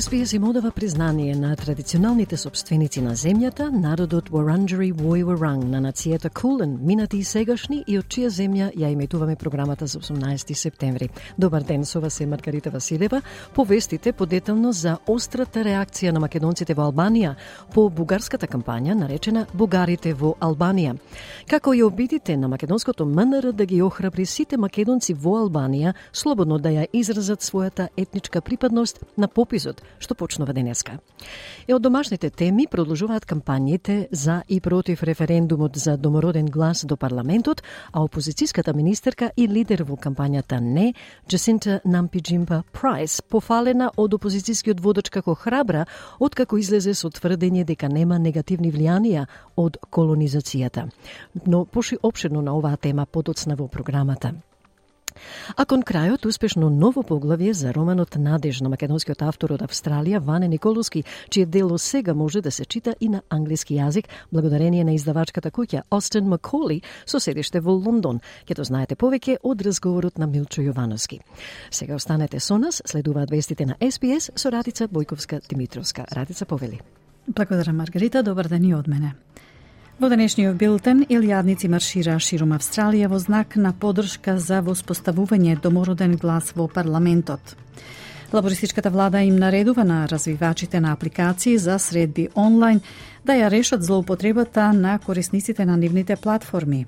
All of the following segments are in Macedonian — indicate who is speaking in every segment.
Speaker 1: СПС им одава признание на традиционалните собственици на земјата, народот Варанджери Woi на нацијата Кулен, минати и сегашни и од чија земја ја иметуваме програмата за 18 септември. Добар ден, со вас е Маргарита Василева. Повестите подетално за острата реакција на македонците во Албанија по бугарската кампања наречена Бугарите во Албанија. Како и обидите на македонското МНР да ги охрабри сите македонци во Албанија слободно да ја изразат својата етничка припадност на пописот што почнува денеска. Е од домашните теми продолжуваат кампањите за и против референдумот за домороден глас до парламентот, а опозицијската министерка и лидер во кампањата не, Джасинта Нампиджимба Прайс, пофалена од опозицијскиот водач како храбра, откако излезе со тврдење дека нема негативни влијанија од колонизацијата. Но поши обширно на оваа тема подоцна во програмата. А кон крајот успешно ново поглавје за романот Надеж на македонскиот автор од Австралија Ване Николовски, чие дело сега може да се чита и на англиски јазик благодарение на издавачката куќа Остен Маколи со седиште во Лондон. Ќе то знаете повеќе од разговорот на Милчо Јовановски. Сега останете со нас, следуваат вестите на СПС со Радица Бојковска Димитровска. Радица повели.
Speaker 2: Благодарам Маргарита, добар ден и од мене. Во денешниот билтен, илјадници маршира широм Австралија во знак на подршка за воспоставување домороден глас во парламентот. Лабористичката влада им наредува на развивачите на апликации за средби онлайн да ја решат злоупотребата на корисниците на нивните платформи.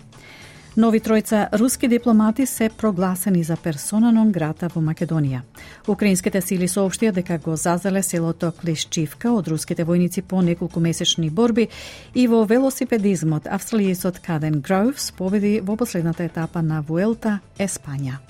Speaker 2: Нови тројца руски дипломати се прогласени за персона нон грата во Македонија. Украинските сили соопштија дека го зазеле селото Клишчивка од руските војници по неколку месечни борби и во велосипедизмот австралијецот Каден Гроувс победи во последната етапа на Вуелта, Еспања.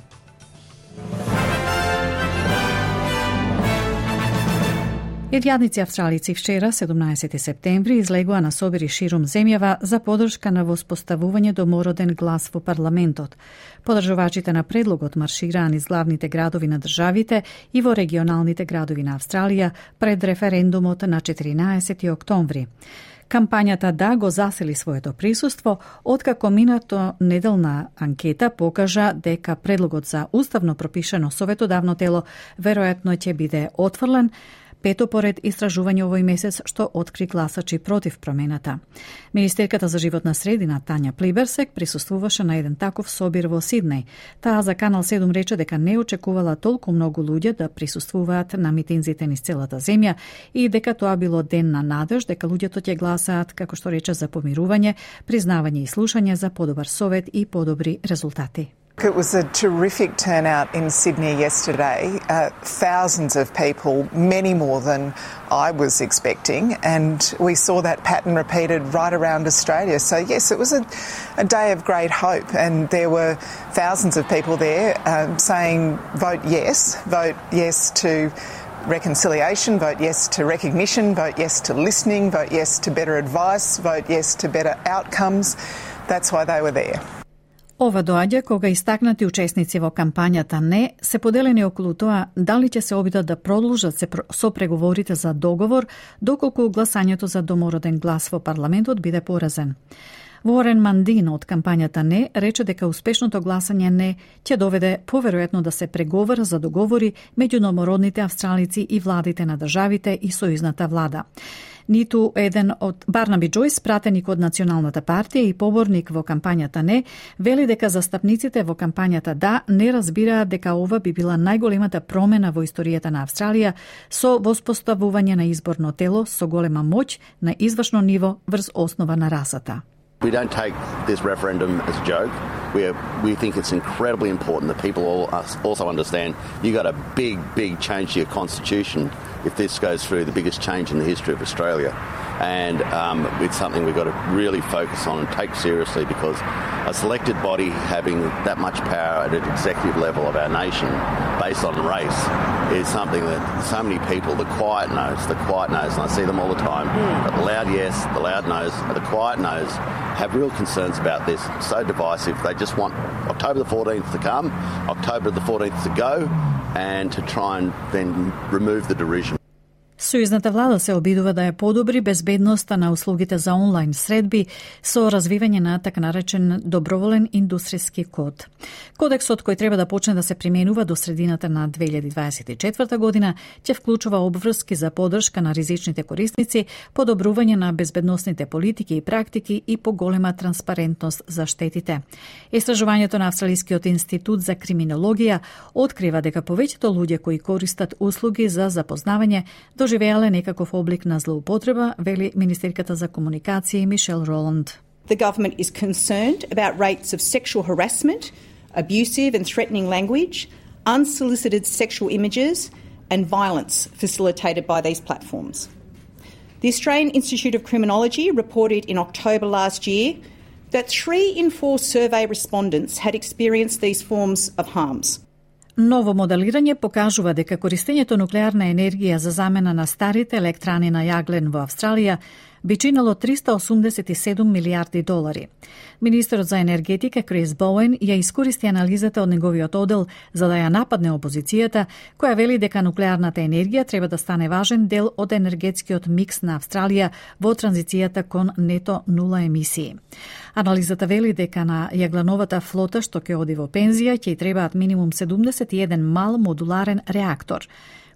Speaker 2: Јадници австралици вчера, 17 септември, излегува на собери ширум земјава за подршка на воспоставување домороден глас во парламентот. Подржувачите на предлогот маршираа низ главните градови на државите и во регионалните градови на Австралија пред референдумот на 14 октомври. Кампањата да го засели своето присуство, откако минато неделна анкета покажа дека предлогот за уставно пропишено советодавно тело веројатно ќе биде отфрлен, пето поред истражување овој месец што откри гласачи против промената. Министерката за животна средина Тања Плиберсек присуствуваше на еден таков собир во Сиднеј. Таа за Канал 7 рече дека не очекувала толку многу луѓе да присуствуваат на митинзите низ целата земја и дека тоа било ден на надеж дека луѓето ќе гласаат, како што рече, за помирување, признавање и слушање за подобар совет и подобри резултати.
Speaker 3: It was a terrific turnout in Sydney yesterday. Uh, thousands of people, many more than I was expecting, and we saw that pattern repeated right around Australia. So, yes, it was a, a day of great hope, and there were thousands of people there um, saying, vote yes, vote yes to reconciliation, vote yes to recognition, vote yes to listening, vote yes to better advice, vote yes to better outcomes. That's why they were there.
Speaker 2: Ова доаѓа кога истакнати учесници во кампањата не се поделени околу тоа дали ќе се обидат да продолжат се со преговорите за договор доколку гласањето за домороден глас во парламентот биде поразен. Ворен Мандин од кампањата Не рече дека успешното гласање Не ќе доведе поверојатно да се преговара за договори меѓу номородните австралици и владите на државите и сојузната влада ниту еден од Барнаби Джойс, пратеник од Националната партија и поборник во кампањата Не, вели дека застапниците во кампањата Да не разбираат дека ова би била најголемата промена во историјата на Австралија со воспоставување на изборно тело со голема моќ на извршно ниво врз основа на расата.
Speaker 4: We don't take this referendum as a joke. we, are, we think it's incredibly important that people all, also understand you got a big, big change to your constitution if this goes through the biggest change in the history of Australia. And um, it's something we've got to really focus on and take seriously because a selected body having that much power at an executive level of our nation based on race is something that so many people, the quiet no's, the quiet no's, and I see them all the time, mm. but the loud yes, the loud no's, the quiet no's have real concerns about this. So divisive. They just want October the 14th to come, October the 14th to go, and to try and then remove the derision.
Speaker 2: Сојузната влада се обидува да ја подобри безбедноста на услугите за онлайн средби со развивање на така наречен доброволен индустријски код. Кодексот кој треба да почне да се применува до средината на 2024 година ќе вклучува обврски за поддршка на ризичните корисници, подобрување на безбедносните политики и практики и поголема транспарентност за штетите. Истражувањето на Австралискиот институт за криминологија открива дека повеќето луѓе кои користат услуги за запознавање доживеале некаков облик на злоупотреба, вели Министерката за комуникација Мишел Роланд.
Speaker 5: The government is concerned about rates of sexual harassment, abusive and threatening language, unsolicited sexual images, and violence facilitated by these platforms. The Australian Institute of Criminology reported in October last year that three in four survey respondents had experienced these forms of harms.
Speaker 2: Ново моделирање покажува дека користењето нуклеарна енергија за замена на старите електрани на јаглен во Австралија би чинало 387 милиарди долари. Министерот за енергетика Крис Боуен ја искористи анализата од неговиот одел за да ја нападне опозицијата, која вели дека нуклеарната енергија треба да стане важен дел од енергетскиот микс на Австралија во транзицијата кон нето нула емисии. Анализата вели дека на јаглановата флота што ќе оди во пензија ќе требаат минимум 71 мал модуларен реактор.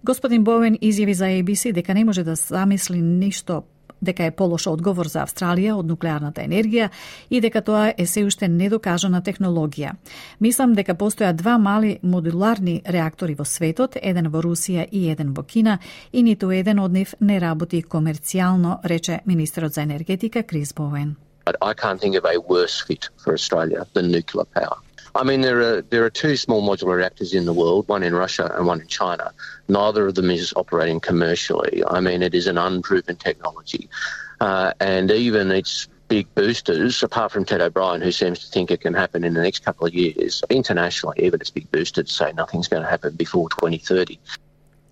Speaker 2: Господин Боуен изјави за ABC дека не може да замисли ништо дека е полош одговор за Австралија од нуклеарната енергија и дека тоа е се уште недокажана технологија. Мислам дека постојат два мали модуларни реактори во светот, еден во Русија и еден во Кина, и ниту еден од нив не работи комерцијално, рече министерот за енергетика Крис Боуен.
Speaker 6: I can't think of a worse fit for Australia than nuclear power. I mean, there are there are two small modular reactors in the world, one in Russia and one in China. Neither of them is operating commercially. I mean, it is an unproven technology, uh, and even its big boosters, apart from Ted O'Brien, who seems to think it can happen in the next couple of years, internationally, even its big boosters say nothing's going to happen before 2030.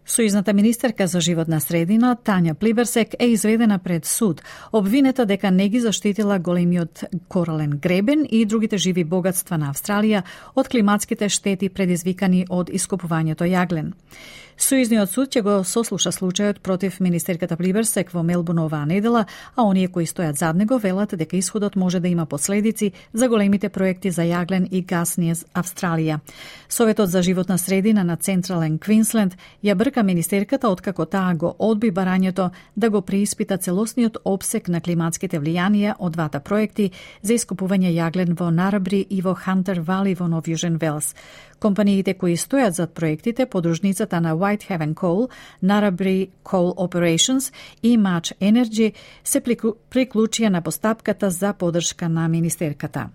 Speaker 2: Сојузната министерка за животна средина Тања Плиберсек е изведена пред суд, обвинета дека не ги заштитила големиот корален гребен и другите живи богатства на Австралија од климатските штети предизвикани од ископувањето јаглен. Сојузниот суд ќе го сослуша случајот против министерката Плиберсек во Мелбурн оваа недела, а оние кои стојат зад него велат дека исходот може да има последици за големите проекти за јаглен и газ низ Австралија. Советот за животна средина на Централен Квинсленд ја брка министерката откако таа го одби барањето да го преиспита целосниот обсек на климатските влијанија од двата проекти за искупување јаглен во Нарабри и во Хантер Вали во Нов Јужен Велс. Компаниите кои стојат зад проектите, подружницата на Whitehaven Coal, Narrabri Coal Operations и Match Energy се приклучија на постапката за подршка на министерката.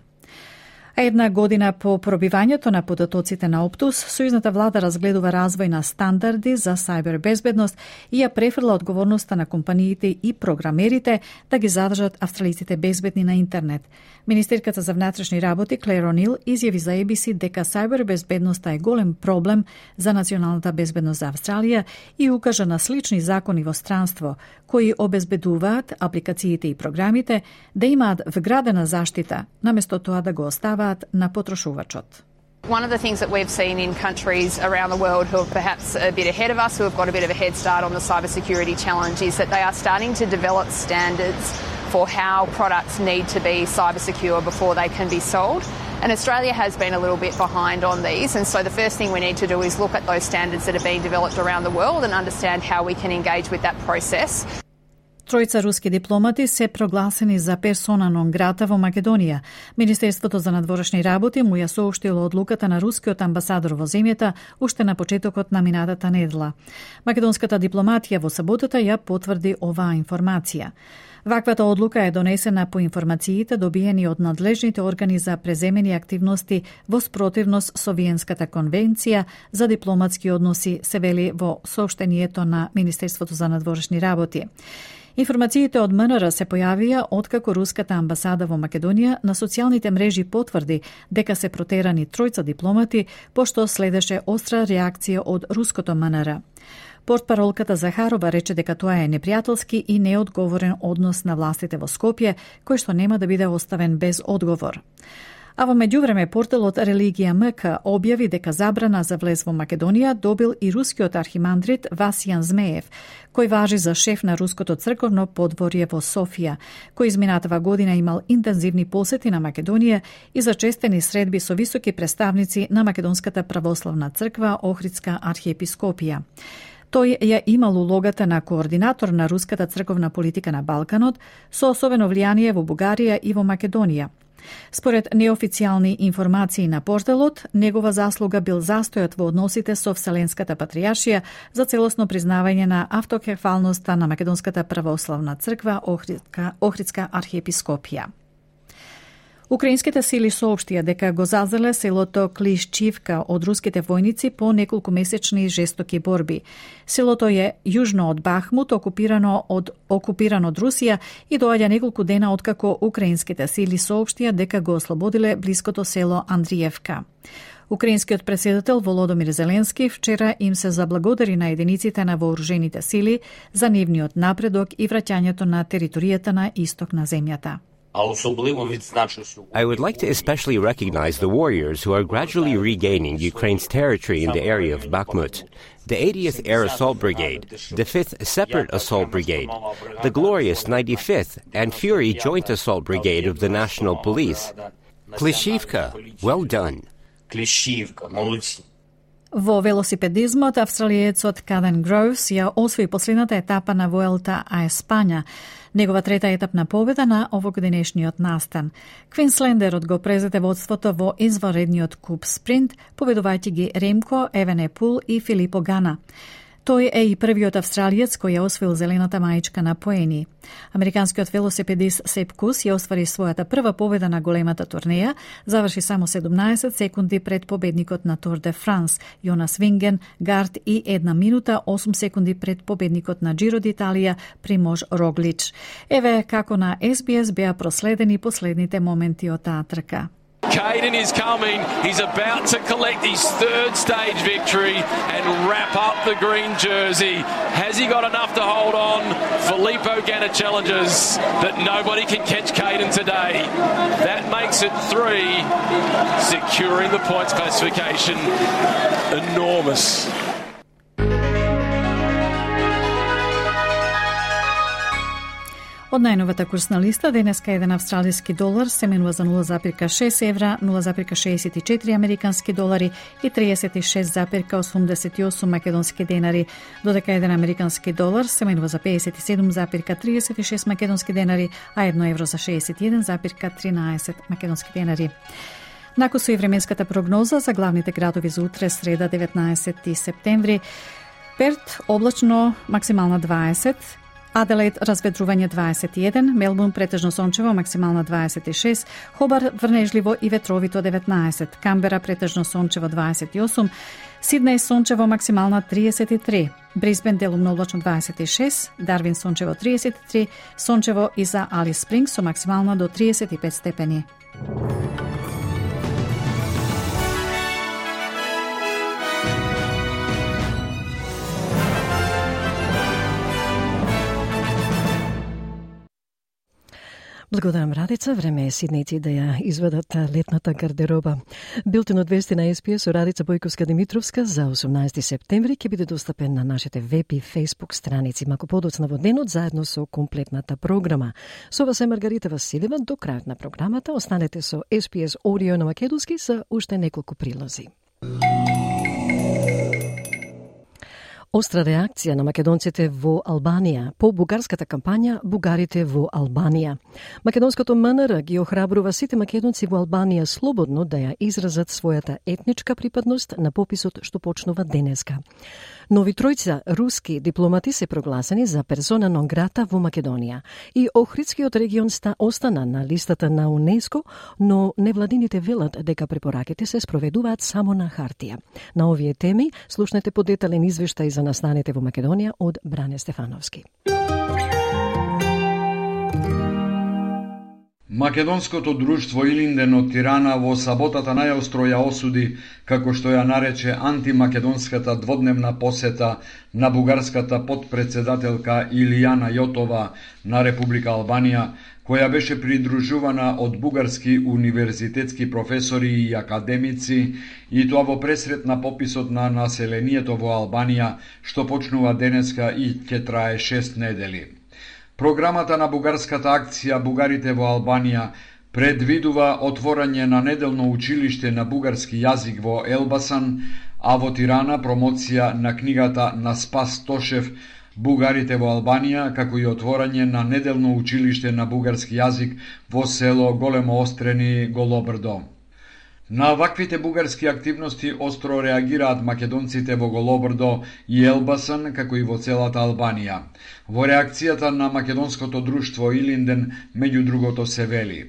Speaker 2: А една година по пробивањето на податоците на Оптус, сојузната влада разгледува развој на стандарди за сајбер безбедност и ја префрла одговорноста на компаниите и програмерите да ги задржат австралиците безбедни на интернет. Министерката за внатрешни работи Клер Онил изјави за ABC дека сајбер безбедноста е голем проблем за националната безбедност за Австралија и укажа на слични закони во странство кои обезбедуваат апликациите и програмите да имаат вградена заштита, наместо тоа да го оставаат
Speaker 7: One of the things that we've seen in countries around the world who are perhaps a bit ahead of us, who have got a bit of a head start on the cybersecurity challenge, is that they are starting to develop standards for how products need to be cyber secure before they can be sold. And Australia has been a little bit behind on these. And so the first thing we need to do is look at those standards that are being developed around the world and understand how we can engage with that process.
Speaker 2: Тројца руски дипломати се прогласени за персона нон грата во Македонија. Министерството за надворешни работи му ја соуштило одлуката на рускиот амбасадор во земјата уште на почетокот на минатата недела. Македонската дипломатија во саботата ја потврди оваа информација. Ваквата одлука е донесена по информациите добиени од надлежните органи за преземени активности во спротивност со Виенската конвенција за дипломатски односи, се вели во соопштението на Министерството за надворешни работи. Информациите од МНР се појавија откако руската амбасада во Македонија на социјалните мрежи потврди дека се протерани тројца дипломати, пошто следеше остра реакција од руското МНР. Портпаролката Захарова рече дека тоа е непријателски и неодговорен однос на властите во Скопје, кој што нема да биде оставен без одговор. А во меѓувреме порталот Религија МК објави дека забрана за влез во Македонија добил и рускиот архимандрит Васијан Змеев, кој важи за шеф на руското црковно подворје во Софија, кој изминатава година имал интензивни посети на Македонија и за честени средби со високи представници на Македонската православна црква Охридска архиепископија. Тој ја имал улогата на координатор на руската црковна политика на Балканот, со особено влијание во Бугарија и во Македонија, Според неофицијални информации на порталот, негова заслуга бил застојот во односите со Вселенската патријаршија за целосно признавање на автокефалноста на Македонската православна црква Охридска, Охридска архиепископија. Украинските сили соопштија дека го зазеле селото Клишчивка од руските војници по неколку месечни жестоки борби. Селото е јужно од Бахмут, окупирано од окупирано од Русија и доаѓа неколку дена откако украинските сили соопштија дека го ослободиле блиското село Андриевка. Украинскиот председател Володомир Зеленски вчера им се заблагодари на единиците на вооружените сили за нивниот напредок и враќањето на територијата на исток на земјата.
Speaker 8: I would like to especially recognize the warriors who are gradually regaining Ukraine's territory in the area of Bakhmut. The 80th Air Assault Brigade, the 5th Separate Assault Brigade, the glorious 95th and Fury Joint Assault Brigade of the National Police. Klishivka, well done.
Speaker 2: Во велосипедизмот, австралиецот Каден Гроус ја освои последната етапа на Vuelta а Еспања, негова трета етапна победа на овогодинешниот настан. Квинслендерот го презете водството во изваредниот куп спринт, победувајќи ги Ремко, Евенепул и Филипо Гана. Тој е и првиот австралиец кој ја освоил зелената маичка на поени. Американскиот велосипедист Сеп Кус ја оствари својата прва победа на големата турнеја, заврши само 17 секунди пред победникот на Тур де Франс, Јонас Винген, Гард и една минута 8 секунди пред победникот на Джиро Италија Примож Роглич. Еве како на SBS беа проследени последните моменти од таа трка.
Speaker 9: Caden is coming. He's about to collect his third stage victory and wrap up the green jersey. Has he got enough to hold on? Filippo Ganna challenges that nobody can catch Caden today. That makes it three, securing the points classification. Enormous.
Speaker 2: Од најновата курсна листа, денеска еден австралиски долар се менува за 0,6 евра, 0,64 американски долари и 36,88 македонски денари, додека еден американски долар се менува за 57,36 македонски денари, а едно евро за 61,13 македонски денари. Накусо и временската прогноза за главните градови за утре, среда 19 септември. Перт облачно максимална 20, Аделаид разведрување 21, Мелбурн претежно сончево максимална 26, Хобар врнежливо и ветровито 19, Камбера претежно сончево 28, Сиднеј сончево максимална 33, Брисбен делумно облачно 26, Дарвин сончево 33, сончево и за Алис Спринг со максимална до 35 степени.
Speaker 1: Благодарам Радица, време е сидници да ја изведат летната гардероба. Билтенот вести на СПС со Радица Бојковска Димитровска за 18 септември ќе биде достапен на нашите веб и фейсбук страници Мако подоцна во денот заедно со комплетната програма. Со вас е Маргарита Василева до крајот на програмата. Останете со СПС Audio на Македонски за уште неколку прилози. Остра реакција на македонците во Албанија по бугарската кампања Бугарите во Албанија. Македонското МНР ги охрабрува сите македонци во Албанија слободно да ја изразат својата етничка припадност на пописот што почнува денеска. Нови тројца руски дипломати се прогласени за персона нон грата во Македонија и Охридскиот регион ста остана на листата на УНЕСКО, но невладините велат дека препораките се спроведуваат само на хартија. На овие теми слушнете подетален извештај за настанете во Македонија од Бране Стефановски.
Speaker 10: Македонското друштво Илинден од Тирана во саботата најостро ја осуди, како што ја нарече антимакедонската дводневна посета на бугарската подпредседателка Илијана Јотова на Република Албанија, која беше придружувана од бугарски универзитетски професори и академици, и тоа во пресрет на пописот на населението во Албанија, што почнува денеска и ќе трае 6 недели. Програмата на бугарската акција Бугарите во Албанија предвидува отворање на неделно училиште на бугарски јазик во Елбасан, а во Тирана промоција на книгата на Спас Тошев Бугарите во Албанија, како и отворање на неделно училиште на бугарски јазик во село Големо Острени, Голобрдо. На ваквите бугарски активности остро реагираат македонците во Голобрдо и Елбасан, како и во целата Албанија. Во реакцијата на македонското друштво Илинден, меѓу другото се вели.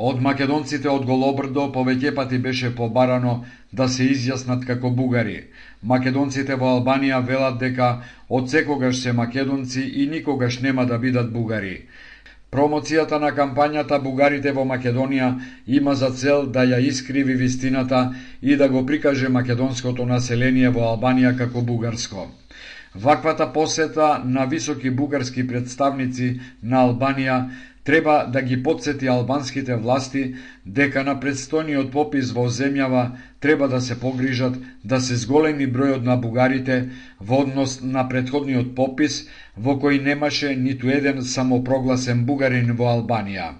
Speaker 10: Од македонците од Голобрдо повеќе пати беше побарано да се изјаснат како бугари. Македонците во Албанија велат дека од секогаш се македонци и никогаш нема да бидат бугари. Промоцијата на кампањата Бугарите во Македонија има за цел да ја искриви вистината и да го прикаже македонското население во Албанија како бугарско. Ваквата посета на високи бугарски представници на Албанија треба да ги подсети албанските власти дека на предстојниот попис во земјава треба да се погрижат да се зголеми бројот на бугарите во однос на предходниот попис во кој немаше ниту еден самопрогласен бугарин во Албанија.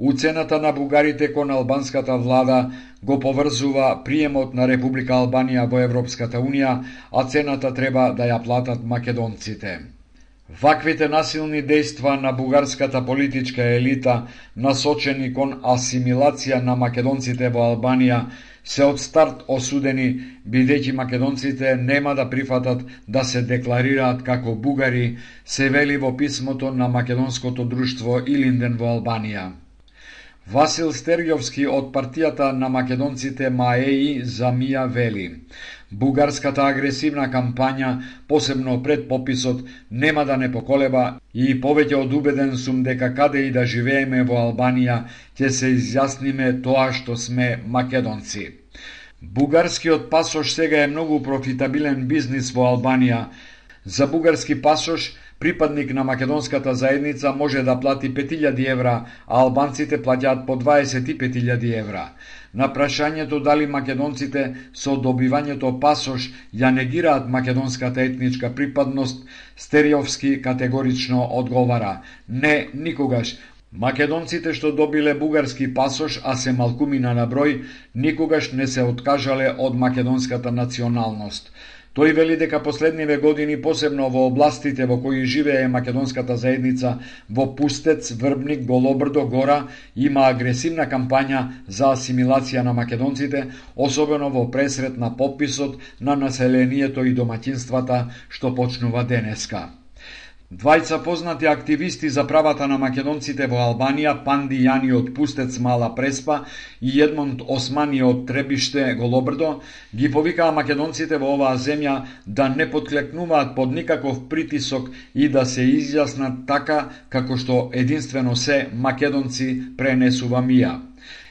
Speaker 10: Уцената на бугарите кон албанската влада го поврзува приемот на Република Албанија во Европската Унија, а цената треба да ја платат македонците. Ваквите насилни дејства на бугарската политичка елита, насочени кон асимилација на македонците во Албанија, се од старт осудени, бидејќи македонците нема да прифатат да се декларираат како бугари, се вели во писмото на македонското друштво Илинден во Албанија. Васил Стерјовски од партијата на македонците МАЕИ за миа вели Бугарската агресивна кампања, посебно пред пописот, нема да не поколеба и повеќе од убеден сум дека каде и да живееме во Албанија, ќе се изјасниме тоа што сме македонци. Бугарскиот пасош сега е многу профитабилен бизнис во Албанија. За бугарски пасош припадник на македонската заедница може да плати 5000 евра, а албанците плаќаат по 25.000 евра. На прашањето дали македонците со добивањето пасош ја негираат македонската етничка припадност, Стериовски категорично одговара: Не, никогаш. Македонците што добиле бугарски пасош, а се малкумина на број, никогаш не се откажале од македонската националност. Тој вели дека последниве години, посебно во областите во кои живее македонската заедница, во Пустец, Врбник, Голобрдо, Гора, има агресивна кампања за асимилација на македонците, особено во пресрет на пописот на населението и доматинствата што почнува денеска. Двајца познати активисти за правата на македонците во Албанија, Панди Јани од Пустец Мала Преспа и Едмонд Османи од Требиште Голобрдо, ги повикаа македонците во оваа земја да не подклекнуваат под никаков притисок и да се изјаснат така како што единствено се македонци пренесува мија.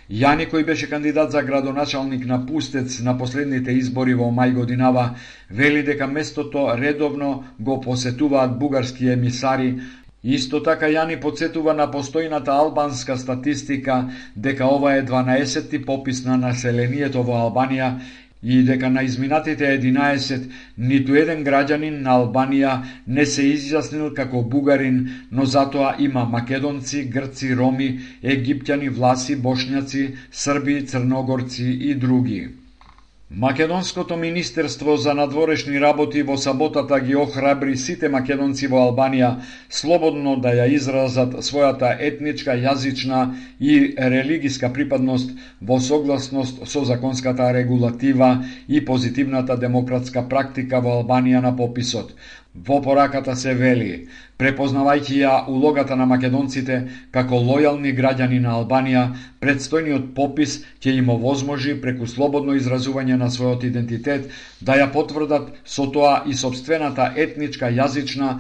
Speaker 10: Јани кој беше кандидат за градоначалник на Пустец на последните избори во мај годинава, вели дека местото редовно го посетуваат бугарски емисари, Исто така Јани подсетува на постојната албанска статистика дека ова е 12-ти попис на населението во Албанија и дека на изминатите 11 ниту еден граѓанин на Албанија не се изјаснил како бугарин, но затоа има македонци, грци, роми, египтјани, власи, бошњаци, срби, црногорци и други. Македонското Министерство за надворешни работи во саботата ги охрабри сите македонци во Албанија слободно да ја изразат својата етничка, јазична и религиска припадност во согласност со законската регулатива и позитивната демократска практика во Албанија на пописот. Во пораката се вели, препознавајќи ја улогата на македонците како лојални граѓани на Албанија, предстојниот попис ќе им овозможи преку слободно изразување на својот идентитет да ја потврдат со тоа и собствената етничка, јазична,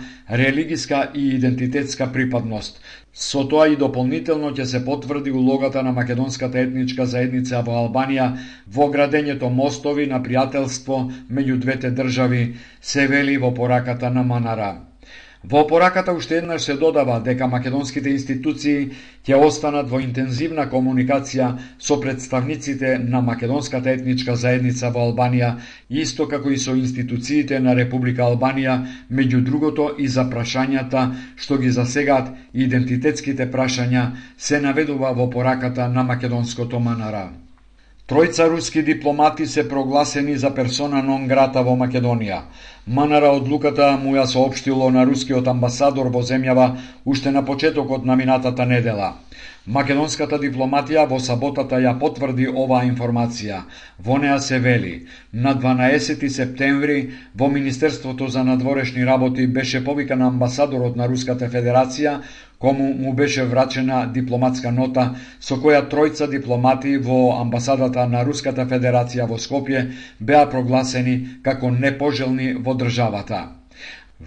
Speaker 10: религиска и идентитетска припадност. Со тоа и дополнително ќе се потврди улогата на македонската етничка заедница во Албанија во градењето мостови на пријателство меѓу двете држави, се вели во пораката на Манара. Во пораката уште еднаш се додава дека македонските институции ќе останат во интензивна комуникација со представниците на македонската етничка заедница во Албанија, исто како и со институциите на Република Албанија, меѓу другото и за прашањата што ги засегаат идентитетските прашања, се наведува во пораката на македонското Манара. Тројца руски дипломати се прогласени за персона нон грата во Македонија. Манара одлуката му ја соопштило на рускиот амбасадор во земјава уште на почетокот на минатата недела. Македонската дипломатија во саботата ја потврди оваа информација. Во неа се вели, на 12 септември во Министерството за надворешни работи беше повикан амбасадорот на Руската Федерација кому му беше врачена дипломатска нота со која тројца дипломати во амбасадата на Руската Федерација во Скопје беа прогласени како непожелни во државата.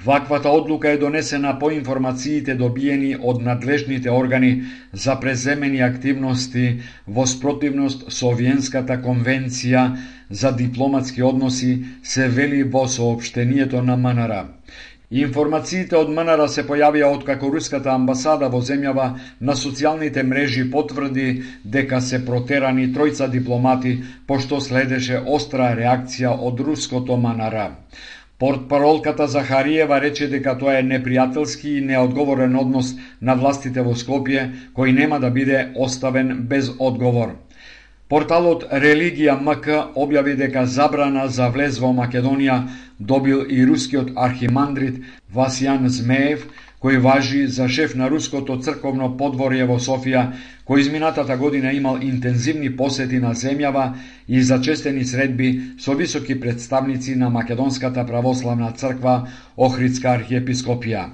Speaker 10: Ваквата одлука е донесена по информациите добиени од надлежните органи за преземени активности во спротивност со Виенската конвенција за дипломатски односи се вели во сообштението на МНР. Информациите од МНР се појавија откако руската амбасада во земјава на социјалните мрежи потврди дека се протерани тројца дипломати, пошто следеше остра реакција од руското МНР. Портпаролката Захариева рече дека тоа е непријателски и неодговорен однос на властите во Скопје, кој нема да биде оставен без одговор. Порталот Религија МК објави дека забрана за влез во Македонија добил и рускиот архимандрит Васијан Змеев, кој важи за шеф на руското црковно подворје во Софија, кој изминатата година имал интензивни посети на земјава и зачестени средби со високи представници на Македонската православна црква Охридска архиепископија.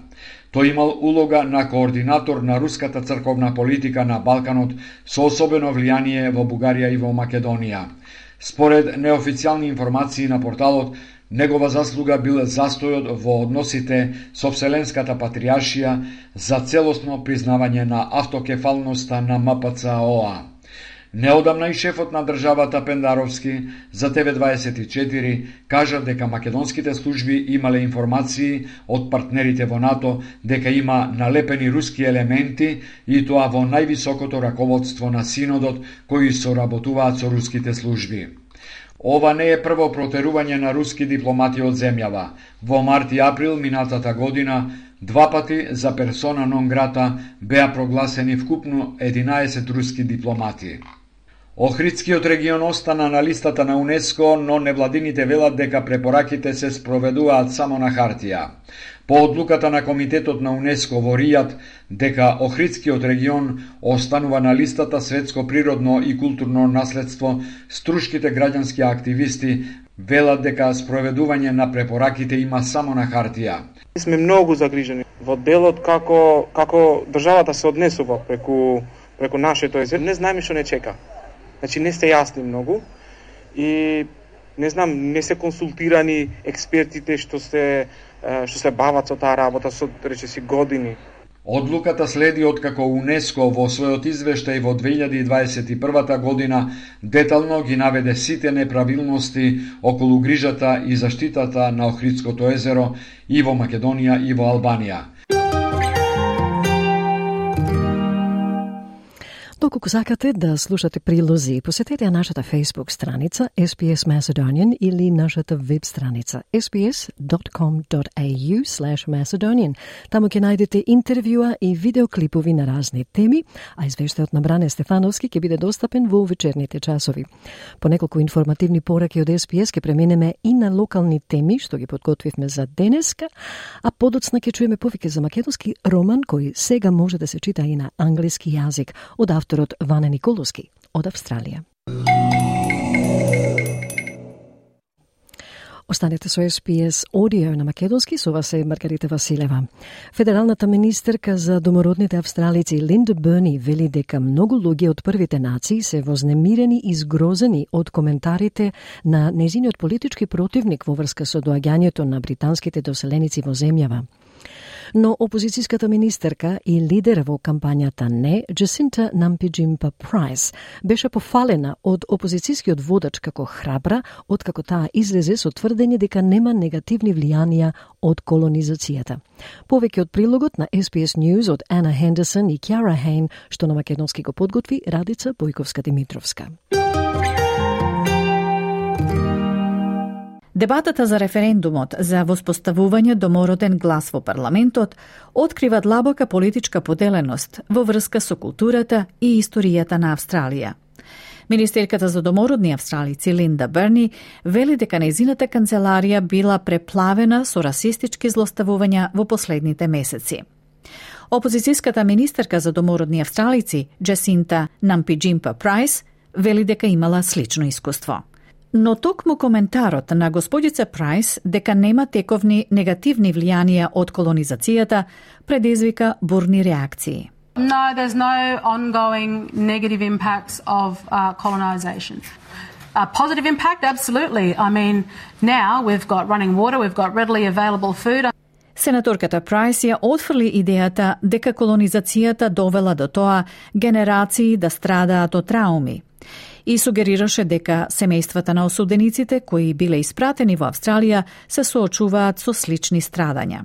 Speaker 10: Тој имал улога на координатор на руската црковна политика на Балканот со особено влијание во Бугарија и во Македонија. Според неофицијални информации на порталот, негова заслуга бил застојот во односите со Вселенската патриаршија за целосно признавање на автокефалноста на МПЦОА. Неодамна и шефот на државата Пендаровски за ТВ24 кажа дека македонските служби имале информации од партнерите во НАТО дека има налепени руски елементи и тоа во највисокото раководство на Синодот кои соработуваат со руските служби. Ова не е прво протерување на руски дипломати од земјава. Во март и април минатата година Два пати за персона нон грата беа прогласени вкупно 11 руски дипломати. Охридскиот регион остана на листата на УНЕСКО, но невладините велат дека препораките се спроведуваат само на хартија. По одлуката на Комитетот на УНЕСКО во Ријат дека Охридскиот регион останува на листата Светско природно и културно наследство, струшките граѓански активисти велат дека спроведување на препораките има само на хартија.
Speaker 11: Сме многу загрижени во делот како како државата се однесува преку преку нашето езер. Не знаеме што не чека. Значи не сте јасни многу и не знам, не се консултирани експертите што се што се бават со таа работа со речиси години.
Speaker 10: Одлуката следи откако УНЕСКО во својот извештај во 2021 година детално ги наведе сите неправилности околу грижата и заштитата на Охридското езеро и во Македонија и во Албанија.
Speaker 1: Доколку сакате да слушате прилози, посетете ја нашата Facebook страница SPS Macedonian или нашата веб страница sbs.com.au Macedonian. Таму ќе најдете интервјуа и видеоклипови на разни теми, а извештајот на Бране Стефановски ќе биде достапен во вечерните часови. По неколку информативни пораки од SPS ќе преминеме и на локални теми што ги подготвивме за денеска, а подоцна ќе чуеме повеќе за македонски роман кој сега може да се чита и на англиски јазик од авторот Ване Николовски од Австралија. Останете со SPS Audio на македонски, со вас е Маргарита Василева. Федералната министерка за домородните австралици Линда Берни вели дека многу луѓе од првите нации се вознемирени и згрозени од коментарите на незиниот политички противник во врска со доаѓањето на британските доселеници во земјава. Но опозицијската министерка и лидер во кампањата Не, Джесинта Нампиджимпа Прайс, беше пофалена од опозицијскиот водач како храбра, откако таа излезе со тврдење дека нема негативни влијанија од колонизацијата. Повеќе од прилогот на SPS News од Ана Хендерсон и Кјара Хейн, што на македонски го подготви Радица Бојковска-Димитровска.
Speaker 2: Дебатата за референдумот за воспоставување домороден глас во парламентот открива длабока политичка поделеност во врска со културата и историјата на Австралија. Министерката за домородни австралици Линда Берни вели дека незината канцеларија била преплавена со расистички злоставувања во последните месеци. Опозицијската министерка за домородни австралици Джасинта Нампиджимпа Прайс вели дека имала слично искуство. Но токму коментарот на господица Прайс дека нема тековни негативни влијанија од колонизацијата предизвика бурни реакции.
Speaker 12: No, there's no ongoing negative impacts of uh, colonisation. A positive impact, absolutely. I mean, now we've got running water, we've got readily available food.
Speaker 2: Сенаторката Прайс ја отфрли идејата дека колонизацијата довела до тоа генерации да страдаат од трауми и сугерираше дека семејствата на осудениците кои биле испратени во Австралија се соочуваат со слични страдања.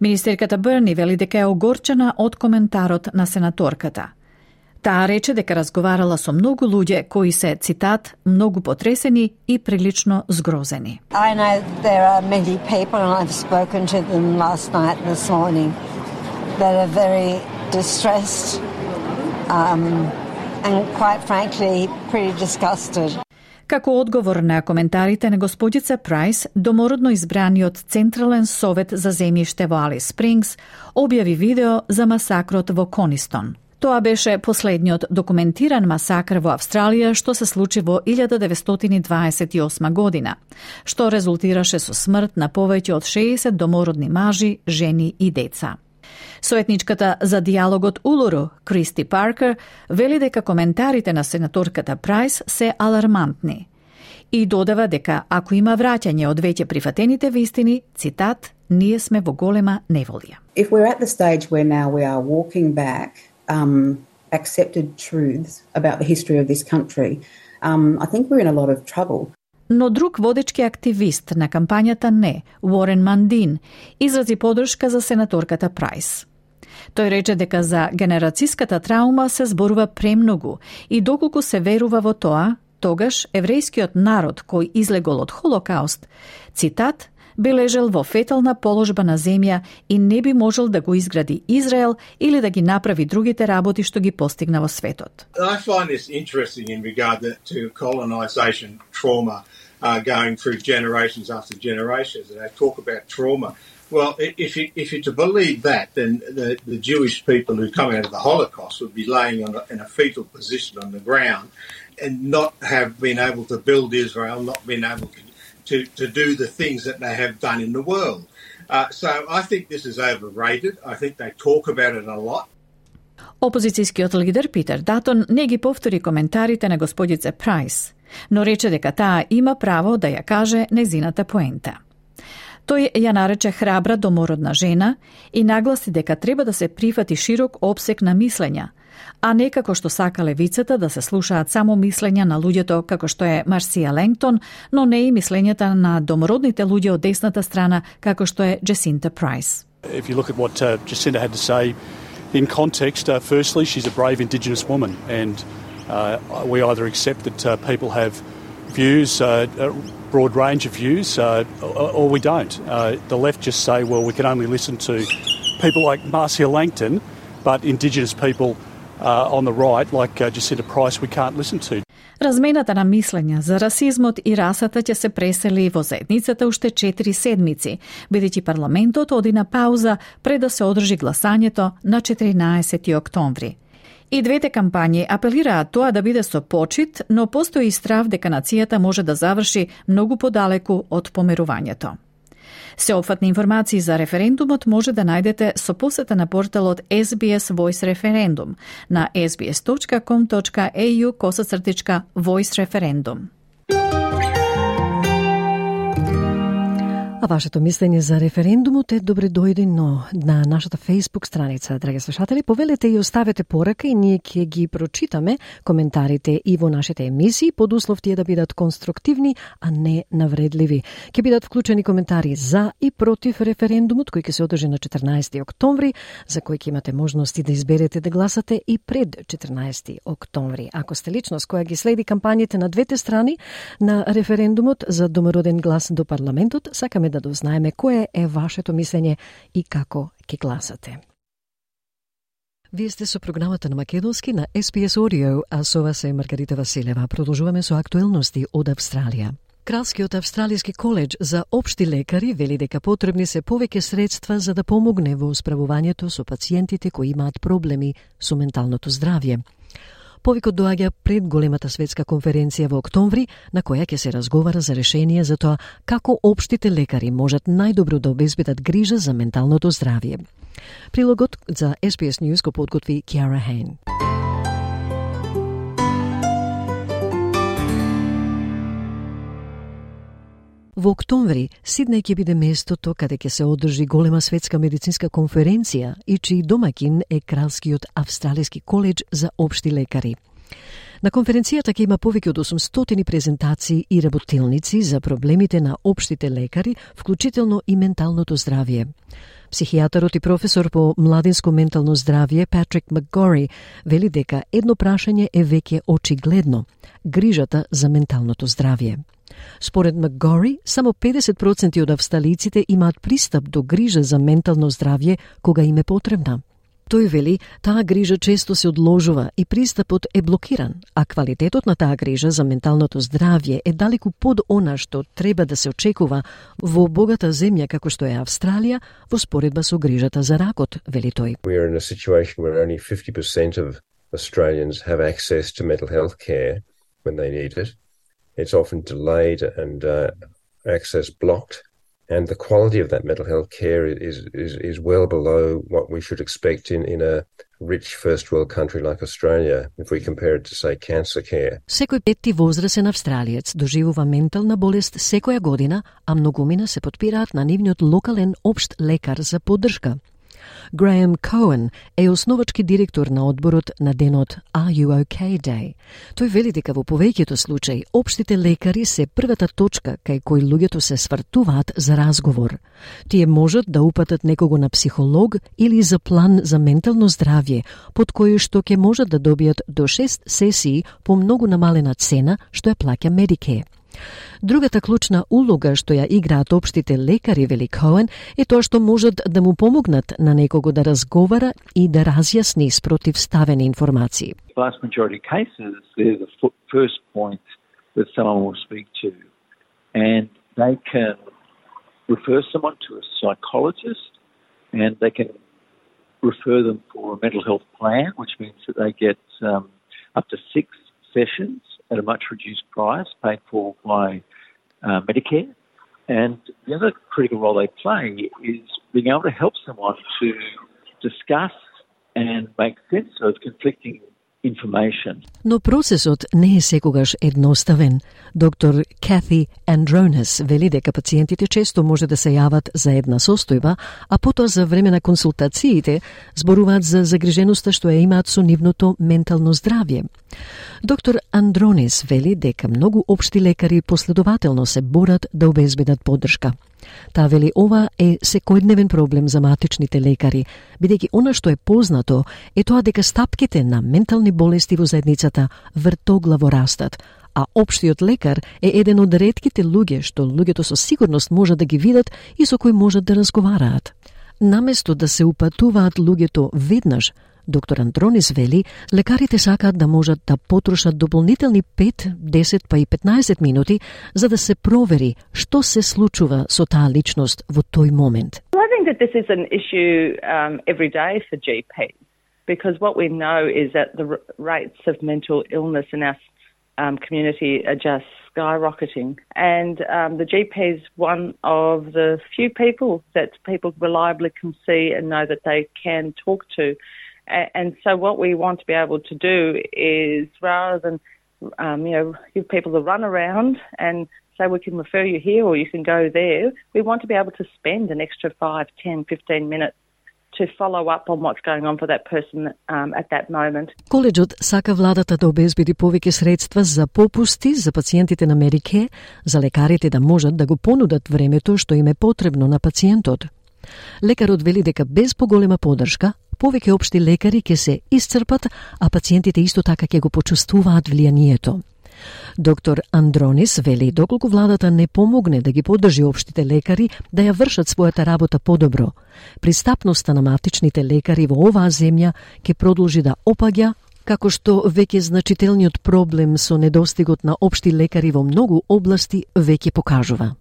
Speaker 2: Министерката Берни вели дека е огорчена од коментарот на сенаторката. Таа рече дека разговарала со многу луѓе кои се, цитат, многу потресени и прилично згрозени.
Speaker 13: I know there are many people and I've spoken to them last night and this morning that are very distressed um, and quite frankly pretty disgusted.
Speaker 2: Како одговор на коментарите на господица Прайс, домородно избраниот Централен совет за земјиште во Али Спрингс објави видео за масакрот во Конистон. Тоа беше последниот документиран масакр во Австралија што се случи во 1928 година, што резултираше со смрт на повеќе од 60 домородни мажи, жени и деца. Советничката за диалогот Улуру, Кристи Паркер, вели дека коментарите на сенаторката Прайс се алармантни. И додава дека ако има враќање од веќе прифатените вистини, цитат, ние сме во голема неволја.
Speaker 14: If we're at the stage where now we are walking back um, accepted truths about the history of this country, um, I think we're in a lot of trouble.
Speaker 2: Но друг водечки активист на кампањата Не, Уорен Мандин, изрази подршка за сенаторката Прайс. Тој рече дека за генерацијската траума се зборува премногу и доколку се верува во тоа, тогаш еврејскиот народ кој излегол од Холокауст, цитат, бележел во фетална положба на земја и не би можел да го изгради Израел или да ги направи другите работи што ги постигна во светот.
Speaker 15: I find this interesting in regard to colonization trauma uh, going through generations after generations and they talk about trauma Well, if, you, if you're to believe that, then the, the Jewish people who come out of the Holocaust would be laying on a, in a fetal position on the ground and not have been able to build Israel, not been able to, to, to do the things that they have done in the world. Uh, so I think this is overrated. I think they talk about it a lot.
Speaker 2: Опозицијскиот лидер Питер Датон не ги повтори коментарите на господице Прайс, но рече дека таа има право да ја каже незината поента. Тој ја нарече храбра домородна жена и нагласи дека треба да се прифати широк обсек на мислења, а не како што сака левицата да се слушаат само мислења на луѓето како што е Марсија Ленгтон, но не и мислењата на домородните луѓе од десната страна како што е Джесинта Прайс.
Speaker 16: If you look at what uh, Jacinta had to say in context, uh, firstly, she's a brave Indigenous woman, and uh, we either accept that uh, people have views, uh, uh broad range of views, uh, or, we don't. Uh, the left just say, well, we can only listen to people like Marcia Langton, but Indigenous people uh, on the right, like uh, Jacinta Price, we can't listen to.
Speaker 2: Размената на мислења за расизмот и расата ќе се пресели во заедницата уште 4 седмици, бидејќи парламентот оди на пауза пред да се одржи гласањето на 14 октомври. И двете кампањи апелираат тоа да биде со почит, но постои и страв дека нацијата може да заврши многу подалеку од померувањето. Сеопфатни информации за референдумот може да најдете со посета на порталот SBS Voice Referendum на sbs.com.au косацртичка Voice Referendum.
Speaker 1: А вашето мислење за референдумот е добре дојдено на нашата Facebook страница, драги слушатели. Повелете и оставете порака и ние ќе ги прочитаме коментарите и во нашите емисии под услов тие да бидат конструктивни, а не навредливи. Ќе бидат вклучени коментари за и против референдумот кој ќе се одржи на 14 октомври, за кој ќе имате можности да изберете да гласате и пред 14 октомври. Ако сте личност која ги следи кампањите на двете страни на референдумот за домороден глас до парламентот, сакаме да дознаеме кое е вашето мислење и како ќе гласате. Вие сте со програмата на Македонски на SPS Audio, а со вас е Маргарита Василева. Продолжуваме со актуелности од Австралија. Кралскиот австралиски коледж за општи лекари вели дека потребни се повеќе средства за да помогне во справувањето со пациентите кои имаат проблеми со менталното здравје. Повикот доаѓа пред големата светска конференција во октомври, на која ќе се разговара за решение за тоа како обштите лекари можат најдобро да обезбедат грижа за менталното здравје. Прилогот за SPS News го подготви Киара Хейн. Во октомври, Сиднеј ќе биде местото каде ќе се одржи голема светска медицинска конференција и чиј домакин е Кралскиот австралиски коледж за обшти лекари. На конференцијата ќе има повеќе од 800 презентации и работилници за проблемите на обштите лекари, вклучително и менталното здравје. Психијатарот и професор по младинско ментално здравје Патрик Макгори вели дека едно прашање е веќе очигледно – грижата за менталното здравје. Според Макгори, само 50% од австралиците имаат пристап до грижа за ментално здравје кога им е потребна. Тој вели, таа грижа често се одложува и пристапот е блокиран, а квалитетот на таа грижа за менталното здравје е далеку под она што треба да се очекува во богата земја како што е Австралија во споредба со грижата за ракот, вели тој.
Speaker 17: We are in a situation where only 50% of Australians have access to mental health care when they need it. It's often delayed and uh, access blocked. And the quality of that mental health care is, is, is well below what we should expect in, in a rich first world country like Australia, if we compare it to, say, cancer care.
Speaker 1: Секој петти возрасен австралиец доживува ментална болест секоја година, а многумина се подпираат на нивниот локален општ лекар за поддршка. Graham Cohen е основачки директор на одборот на денот Are You OK Day. Тој вели дека во повеќето случаи општите лекари се првата точка кај кој луѓето се свртуваат за разговор. Тие можат да упатат некого на психолог или за план за ментално здравје, под кој што ќе можат да добијат до 6 сесии по многу намалена цена што ја плаќа Медике. Другата клучна улога што ја играат општите лекари, вели Коен, е тоа што можат да му помогнат на некого да разговара и да разјасни спротивставени информации.
Speaker 18: Vast majority cases, they're the first point that someone will speak to. And they can refer someone to a psychologist and they can refer them for a mental health plan, which means that they get um, up to six sessions at a much reduced price, paid for by uh, Medicare. And the other critical role they play is being able to help someone to discuss and make sense of conflicting information.
Speaker 1: Но процесот не е секогаш едноставен. Доктор Кати Андронес вели дека пациентите често може да се јават за една состојба, а потоа за време на консултациите зборуваат за загриженоста што ја имаат со нивното ментално здравје. Доктор Андронес вели дека многу општи лекари последователно се борат да обезбедат поддршка. Таа вели ова е секојдневен проблем за матичните лекари, бидејќи она што е познато е тоа дека стапките на ментални болести во заедницата вртоглаво растат, а општиот лекар е еден од редките луѓе што луѓето со сигурност можат да ги видат и со кои можат да разговараат. Наместо да се упатуваат луѓето веднаш Доктор Андронис вели, лекарите сакаат да можат да потрошат дополнителни 5, 10 па и 15 минути за да се провери што се случува со таа личност во тој момент.
Speaker 19: I think that this is an issue um, every day for GPs because what we know is that the rates of mental illness in our um, community are just skyrocketing. And um, the GP is one of the few people that people reliably can see and know that they can talk to. And so, what we want to be able to do is rather than um, you know give people the run around and say we can refer you here or you can go there, we want to be able to spend an extra 5, 10, 15 minutes to follow up on what's going on for that person um, at that moment.
Speaker 1: Коледжот сака владата да обезбеди повеќе средства за попусти за пациентите на Медике, за лекарите да можат да го понудат времето што им е потребно на пациентот. Лекарот вели дека без поголема поддршка, повеќе општи лекари ќе се исцрпат, а пациентите исто така ќе го почувствуваат влијанието. Доктор Андронис вели доколку владата не помогне да ги поддржи општите лекари да ја вршат својата работа подобро, пристапноста на матичните лекари во оваа земја ќе продолжи да опаѓа како што веќе значителниот проблем со недостигот на општи лекари во многу области веќе покажува.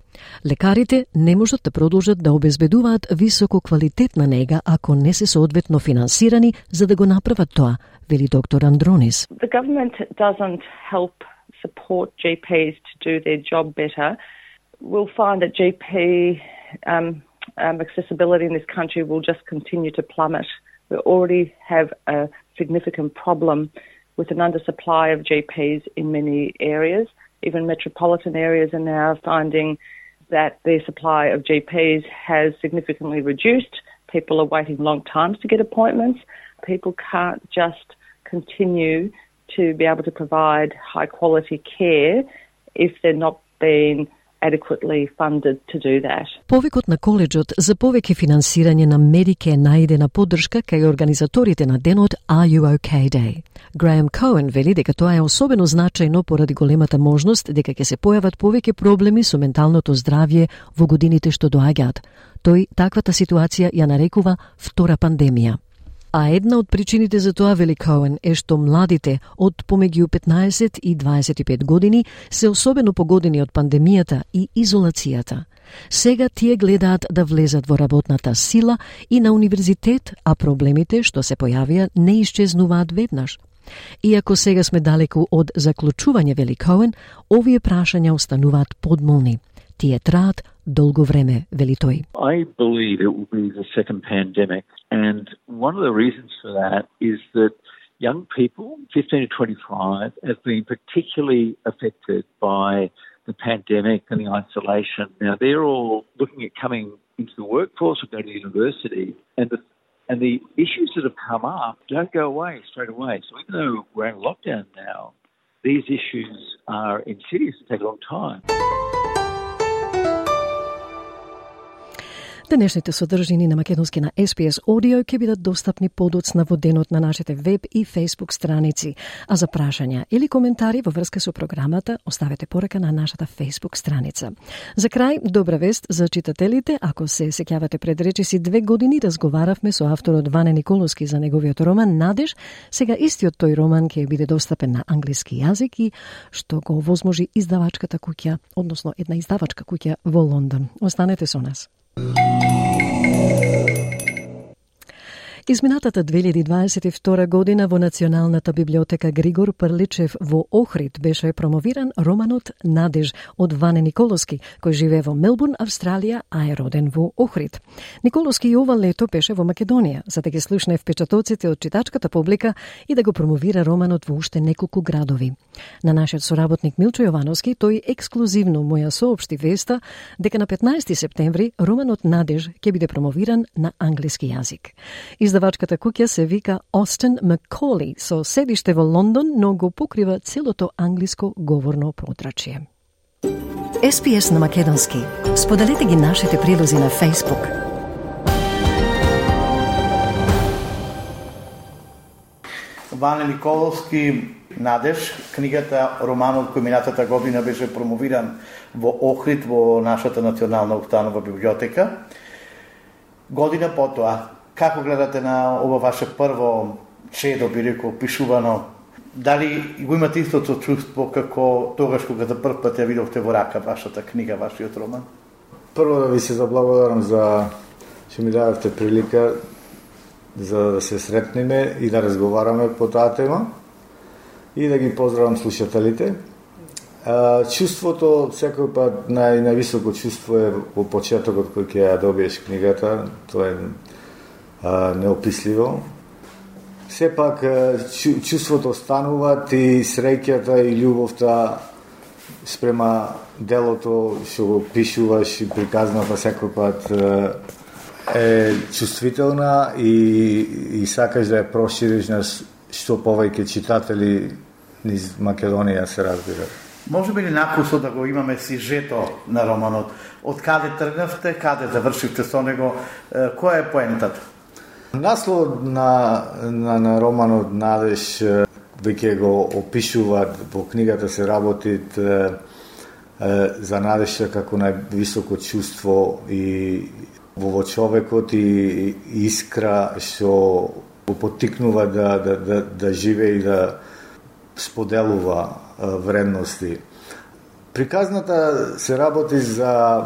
Speaker 1: Лекарите не можат да продолжат да обезбедуваат високо квалитетна нега ако не се соодветно финансирани за да го направат тоа, вели доктор Андронис.
Speaker 19: The government doesn't help support GPs to do their job better. We'll find that GP um, um, accessibility in this country will just continue to plummet. We already have a significant problem with an undersupply of GPs in many areas. Even metropolitan areas are now finding that the supply of GPs has significantly reduced. People are waiting long times to get appointments. People can't just continue to be able to provide high quality care if they're not being adequately funded to do that.
Speaker 1: Повикот на коледжот за повеќе финансирање на Медике најдена поддршка кај организаторите на денот Are You OK Day. Граем Коен вели дека тоа е особено значајно поради големата можност дека ќе се појават повеќе проблеми со менталното здравје во годините што доаѓаат. Тој таквата ситуација ја нарекува втора пандемија. А една од причините за тоа, вели Коен, е што младите од помеѓу 15 и 25 години се особено погодени од пандемијата и изолацијата. Сега тие гледаат да влезат во работната сила и на универзитет, а проблемите што се појавија не исчезнуваат веднаш. Иако сега сме далеку од заклучување, вели Коен, овие прашања остануваат подмолни. Тие траат долго време, вели тој.
Speaker 18: I believe it will be the second pandemic and one of the reasons for that is that young people, 15 to 25, have been particularly affected by the pandemic and the isolation. Now, they're all looking at coming into the workforce or going to university, and the and the issues that have come up don't go away straight away. So even though we're in lockdown now, these issues are insidious and take a long time.
Speaker 1: Денешните содржини на македонски на SPS Audio ќе бидат достапни подоцна во денот на нашите веб и Facebook страници. А за прашања или коментари во врска со програмата, оставете порака на нашата Facebook страница. За крај, добра вест за читателите, ако се сеќавате пред речиси две години разговаравме со авторот Ване Николовски за неговиот роман Надеж, сега истиот тој роман ќе биде достапен на англиски јазик и што го возможи издавачката куќа, односно една издавачка куќа во Лондон. Останете со нас. Música Изминатата 2022 година во Националната библиотека Григор Прличев во Охрид беше промовиран романот Надеж од Ване Николовски, кој живее во Мелбурн, Австралија, а е роден во Охрид. Николовски и ова лето беше во Македонија, за да ги слушне впечатоците од читачката публика и да го промовира романот во уште неколку градови. На нашиот соработник Милчо Јовановски тој ексклузивно му ја соопшти веста дека на 15 септември романот Надеж ќе биде промовиран на англиски јазик. Изда. Издавачката куќа се вика Остен Макколи со седиште во Лондон, но го покрива целото англиско говорно подрачје.
Speaker 20: SPS на Македонски. Споделете ги нашите прилози на Facebook.
Speaker 21: Ване Николовски Надеж, книгата, романот кој минатата година беше промовиран во Охрид во нашата национална установа библиотека. Година потоа, Како гледате на ова ваше прво чедо, би рекол, пишувано? Дали го имате истото чувство како тогаш кога за прв пат ја видовте во рака вашата книга, вашиот роман?
Speaker 22: Прво да ви се заблагодарам за што ми дадавте прилика за да се сретнеме и да разговараме по таа тема и да ги поздравам слушателите. А, чувството секој пат нај највисоко чувство е во почетокот кој ќе ја добиеш книгата, тоа е неописливо. Сепак чувството останува и среќата и љубовта спрема делото што го пишуваш и приказната секој пат е чувствителна и, и сакаш да ја прошириш на што повеќе читатели низ Македонија се разбира.
Speaker 21: Може би ли накусо да го имаме сижето на романот? Од каде тргнавте, каде завршивте со него, која е поентата?
Speaker 22: Наслов на, на, на романот Надеж веќе го опишуваат во книгата се работи за надежта како највисоко чувство и во човекот и искра што го потикнува да, да, да, да живее и да споделува вредности. Приказната се работи за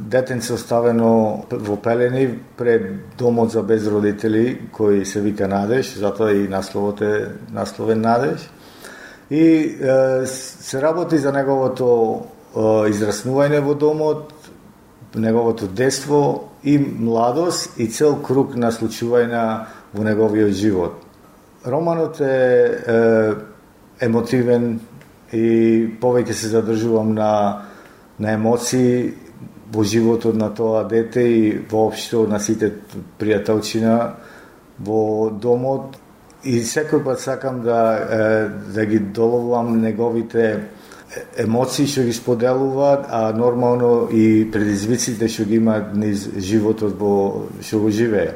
Speaker 22: детенце оставено во пелени пред домот за безродители кој се вика Надеж, затоа и насловот е насловен Надеж. И е, се работи за неговото е, израснување во домот, неговото детство и младост и цел круг на случувања во неговиот живот. Романот е, е емотивен и повеќе се задржувам на на емоции во животот на тоа дете и воопшто на сите пријателчина во домот и секој пат сакам да да ги доловувам неговите емоции што ги споделуваат, а нормално и предизвиците што ги имаат низ животот во што го живее.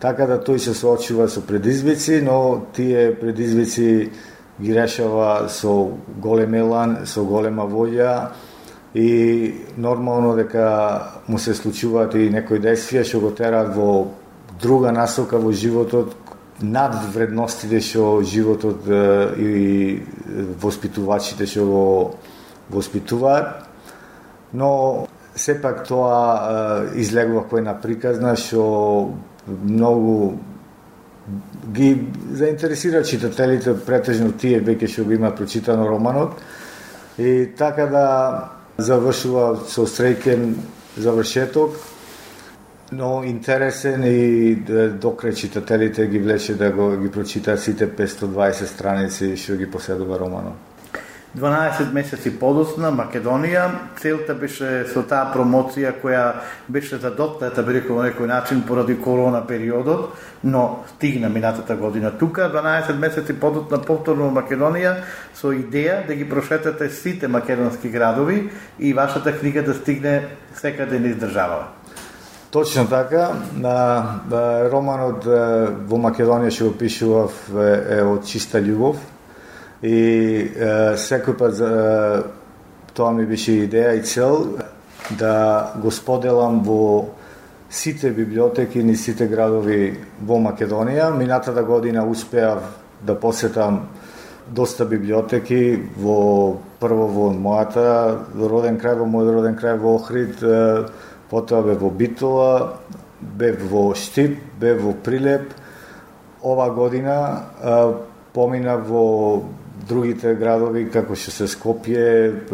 Speaker 22: Така да тој се соочува со предизвици, но тие предизвици ги решава со голем елан, со голема волја, и нормално дека му се случуваат и некои действија што го тераат во друга насока во животот над вредностите што животот и воспитувачите што го воспитуваат. Но сепак тоа излегува кој на приказна што многу ги заинтересира читателите, претежно тие веќе што го има прочитано романот. И така да завршува со среќен завршеток, но интересен и да докре читателите ги влече да го ги прочитаат сите 520 страници што ги поседува романот.
Speaker 21: 12 месеци подосна Македонија, целта беше со таа промоција која беше задотната, би рекол на некој начин поради корона периодот, но стигна минатата година. Тука, 12 месеци подосна повторно Македонија со идеја да ги прошетате сите македонски градови и вашата книга да стигне секаде низ државава.
Speaker 22: Точно така, на, романот во Македонија што го пишував е од чиста љубов, И е, секој пат е, тоа ми беше идеја и цел да го споделам во сите библиотеки ни сите градови во Македонија. Минатата година успеав да посетам доста библиотеки во прво во мојата роден крај, во мојот роден крај во Охрид, потоа бе во Битола, бев во Штип, бев во Прилеп, ова година помина во другите градови како што се Скопје,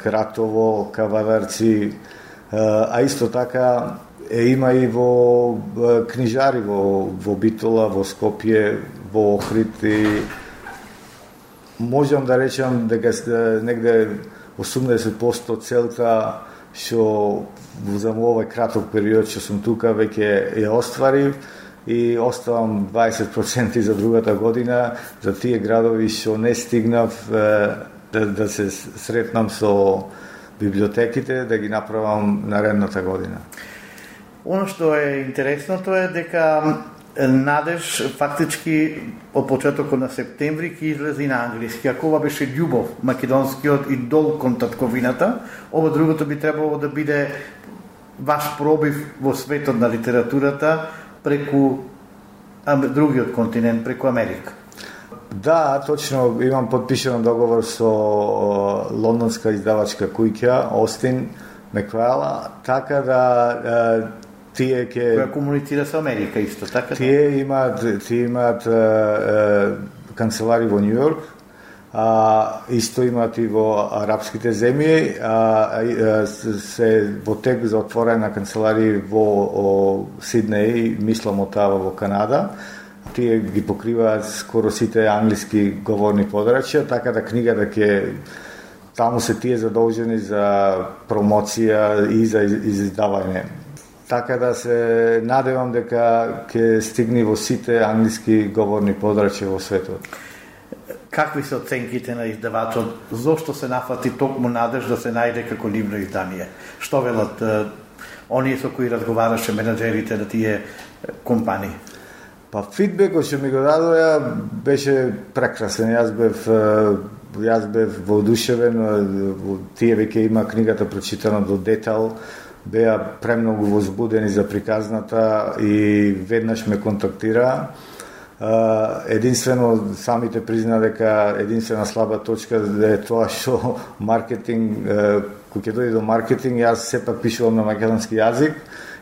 Speaker 22: Кратово, Кавадарци, а исто така е има и во книжари во во Битола, во Скопје, во Охрид и можам да речам дека негде 80% целта што за овој краток период што сум тука веќе ја остварив и оставам 20% за другата година за тие градови што не стигнав да, да се сретнам со библиотеките да ги направам наредната година.
Speaker 21: Оно што е интересното е дека Надеж фактички од почетокот на септември ќе излезе на англиски. Ако ова беше љубов, македонскиот и дол кон татковината, ова другото би требало да биде ваш пробив во светот на литературата преку другиот континент, преку Америка.
Speaker 22: Да, точно имам подпишан договор со лондонска издавачка куќа Остин Меквела, така да тие ќе
Speaker 21: која комуницира со Америка исто така.
Speaker 22: Тие имаат тие имаат канцелари во Нью Йорк, а исто имаат и во арапските земји, а, се во тек за отворање на канцелари во о, Сиднеј, мислам од тава во Канада. Тие ги покриваат скоро сите англиски говорни подрачја, така да книгата ќе таму се тие задолжени за промоција и за издавање. Така да се надевам дека ќе стигне во сите англиски говорни подрачја во светот.
Speaker 21: Какви се оценките на издавачот? Зошто се нафати токму надеж да се најде како ливно издание? Што велат оние со кои разговараше менеджерите на тие компании?
Speaker 22: Па фидбекот што ми го дадоа беше прекрасен. Јас бев јас бев воодушевен, тие веќе има книгата прочитана до детал, беа премногу возбудени за приказната и веднаш ме контактираа единствено самите призна дека единствена слаба точка да е тоа што маркетинг кој ќе дојде до маркетинг јас сепак пишувам на македонски јазик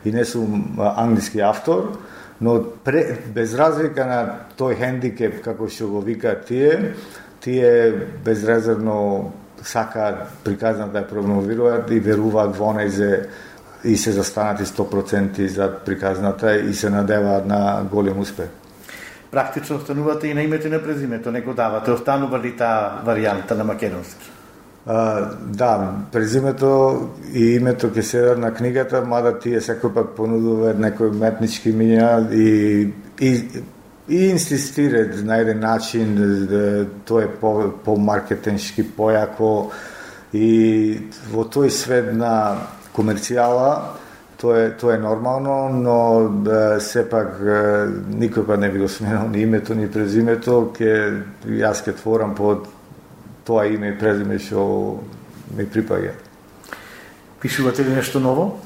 Speaker 22: и не сум англиски автор но пре, без разлика на тој хендикеп како што го викаат тие тие безрезервно сакаат приказната да ја промовираат и веруваат во онезе и се застанати 100% за приказната и се надеваат на голем успех
Speaker 21: практично останувате и на името и на презимето, не го давате. Останува ли таа варијанта на македонски?
Speaker 22: А, да, презимето и името ќе се на книгата, мада тие секој пак понудува некои метнички миња и, и, и инсистираат на еден начин, да, тоа е по, по маркетиншки појако и во тој свет на комерцијала Тоа е, тоа е нормално, но да, сепак никога не би го сменал ни името ни презимето, ке јас ке творам под тоа име и презиме што ми припаѓа.
Speaker 21: Пишувате ли нешто ново?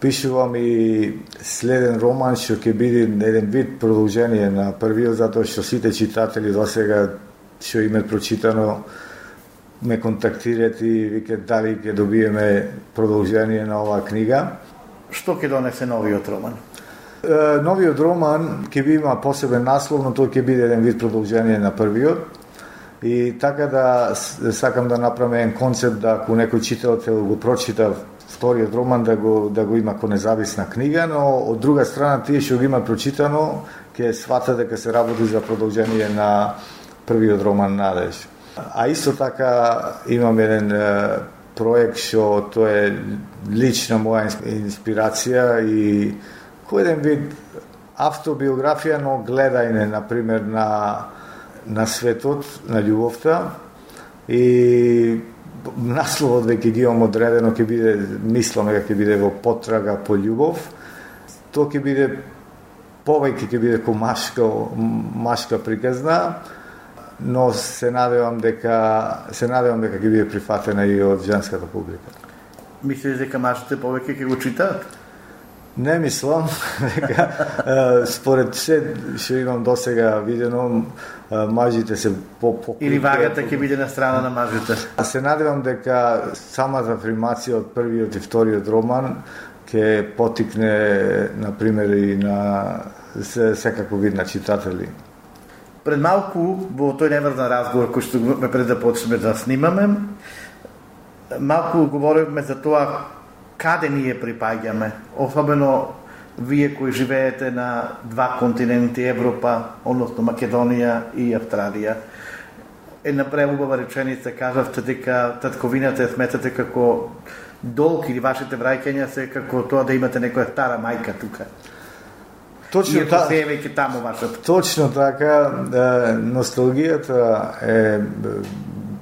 Speaker 22: Пишувам и следен роман што ќе биде еден вид продолжение на првиот, затоа што сите читатели до сега што имат прочитано ме контактират и викат дали ќе добиеме продолжение на оваа книга.
Speaker 21: Што ќе донесе новиот роман?
Speaker 22: Е, новиот роман ќе би има посебен наслов, но тој ќе биде еден вид продолжение на првиот. И така да сакам да направам еден концепт да ако некој читател го прочита вториот роман да го да го има како независна книга, но од друга страна тие што го има прочитано ќе свата дека се работи за продолжение на првиот роман Надеж. А исто така имам еден проект што тоа е лична моја инспирација и кој еден вид автобиографија, но гледајне, например, на, на светот, на љубовта и насловот веќе ги имам одредено, ќе биде, мислам дека ќе биде во потрага по љубов. Тоа ќе биде повеќе ќе биде ко машка, машка приказна, но се надевам дека се надевам дека ќе биде прифатена и од женската публика.
Speaker 21: Мислиш дека мажите повеќе ќе го читаат?
Speaker 22: Не мислам дека според се што имам досега видено мажите се по по
Speaker 21: Или вагата ќе биде на страна на мажите.
Speaker 22: А се надевам дека самата афирмација од првиот и вториот роман ќе потикне, например, и на секако вид на читатели.
Speaker 21: Пред малку во тој неврзан разговор кој што ме пред да почнеме да снимаме, малку говоревме за тоа каде ние припаѓаме, особено вие кои живеете на два континенти Европа, односно Македонија и Австралија. Една преубава реченица кажавте дека татковината е сметате како долг или вашите враќања се како тоа да имате некоја стара мајка тука.
Speaker 22: Точно
Speaker 21: така. Се таму вашата.
Speaker 22: Точно така, носталгијата е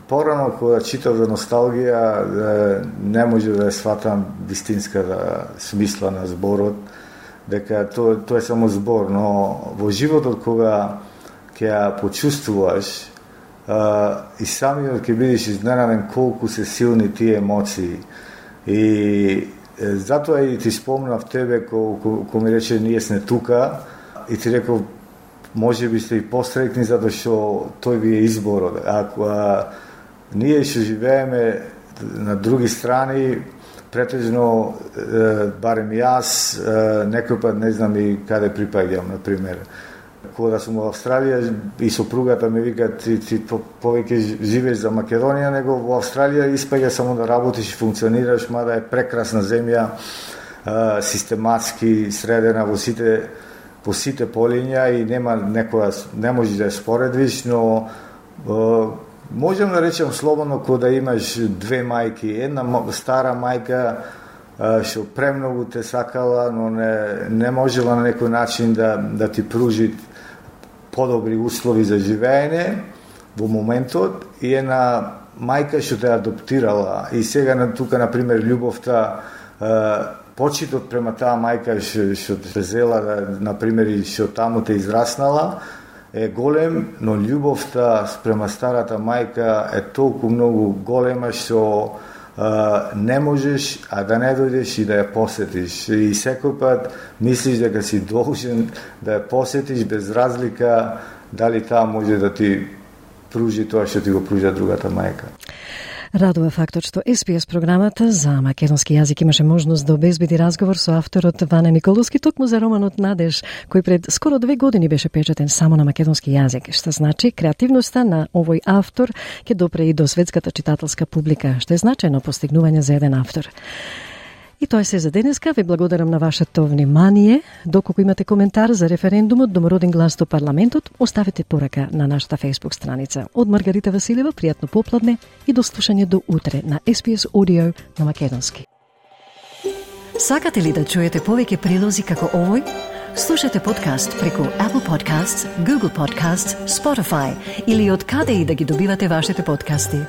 Speaker 22: порано кога читав за носталгија не може да ја сватам вистинската смисла на зборот дека тоа тоа е само збор, но во животот кога ќе ја почувствуваш а, и самиот ќе бидеш изненаден колку се силни тие емоции. И е, затоа и ти спомнав тебе ко, ко, ко ми рече ние сме тука и ти реков може би сте и посрекни затоа што тој ви е изборот. Ако а, ние што живееме на други страни, претежно, барем јас, некој пат не знам и каде припаѓам, на пример. Кога да сум во Австралија и сопругата ми вика ти, ти повеќе живееш за Македонија него во Австралија испаѓа само да работиш и функционираш, мада е прекрасна земја, систематски средена во сите во сите полиња и нема некоја не може да ја споредиш, но можам да речам слободно кога да имаш две мајки, една стара мајка што премногу те сакала, но не, не можела на некој начин да, да ти пружи подобри услови за живеење во моментот и една мајка што те адоптирала и сега на тука на пример љубовта почитот према таа мајка што, што те зела да, на пример и што таму те израснала е голем, но љубовта спрема старата мајка е толку многу голема што не можеш, а да не дојдеш и да ја посетиш. И секој пат мислиш дека си должен да ја посетиш без разлика дали таа може да ти пружи тоа што ти го пружа другата мајка.
Speaker 1: Радува фактот што СПС програмата за македонски јазик имаше можност да обезбеди разговор со авторот Ване Николовски токму за романот Надеж, кој пред скоро две години беше печатен само на македонски јазик, што значи креативноста на овој автор ќе допре и до светската читателска публика, што е значајно постигнување за еден автор. И тоа е се за денеска. Ви благодарам на вашето внимание. Доколку имате коментар за референдумот Домороден глас до парламентот, оставете порака на нашата Facebook страница. Од Маргарита Василева, пријатно попладне и до слушање до утре на SPS Audio на Македонски.
Speaker 20: Сакате ли да чуете повеќе прилози како овој? Слушате подкаст преку Apple Podcasts, Google Podcasts, Spotify или од каде и да ги добивате вашите подкасти.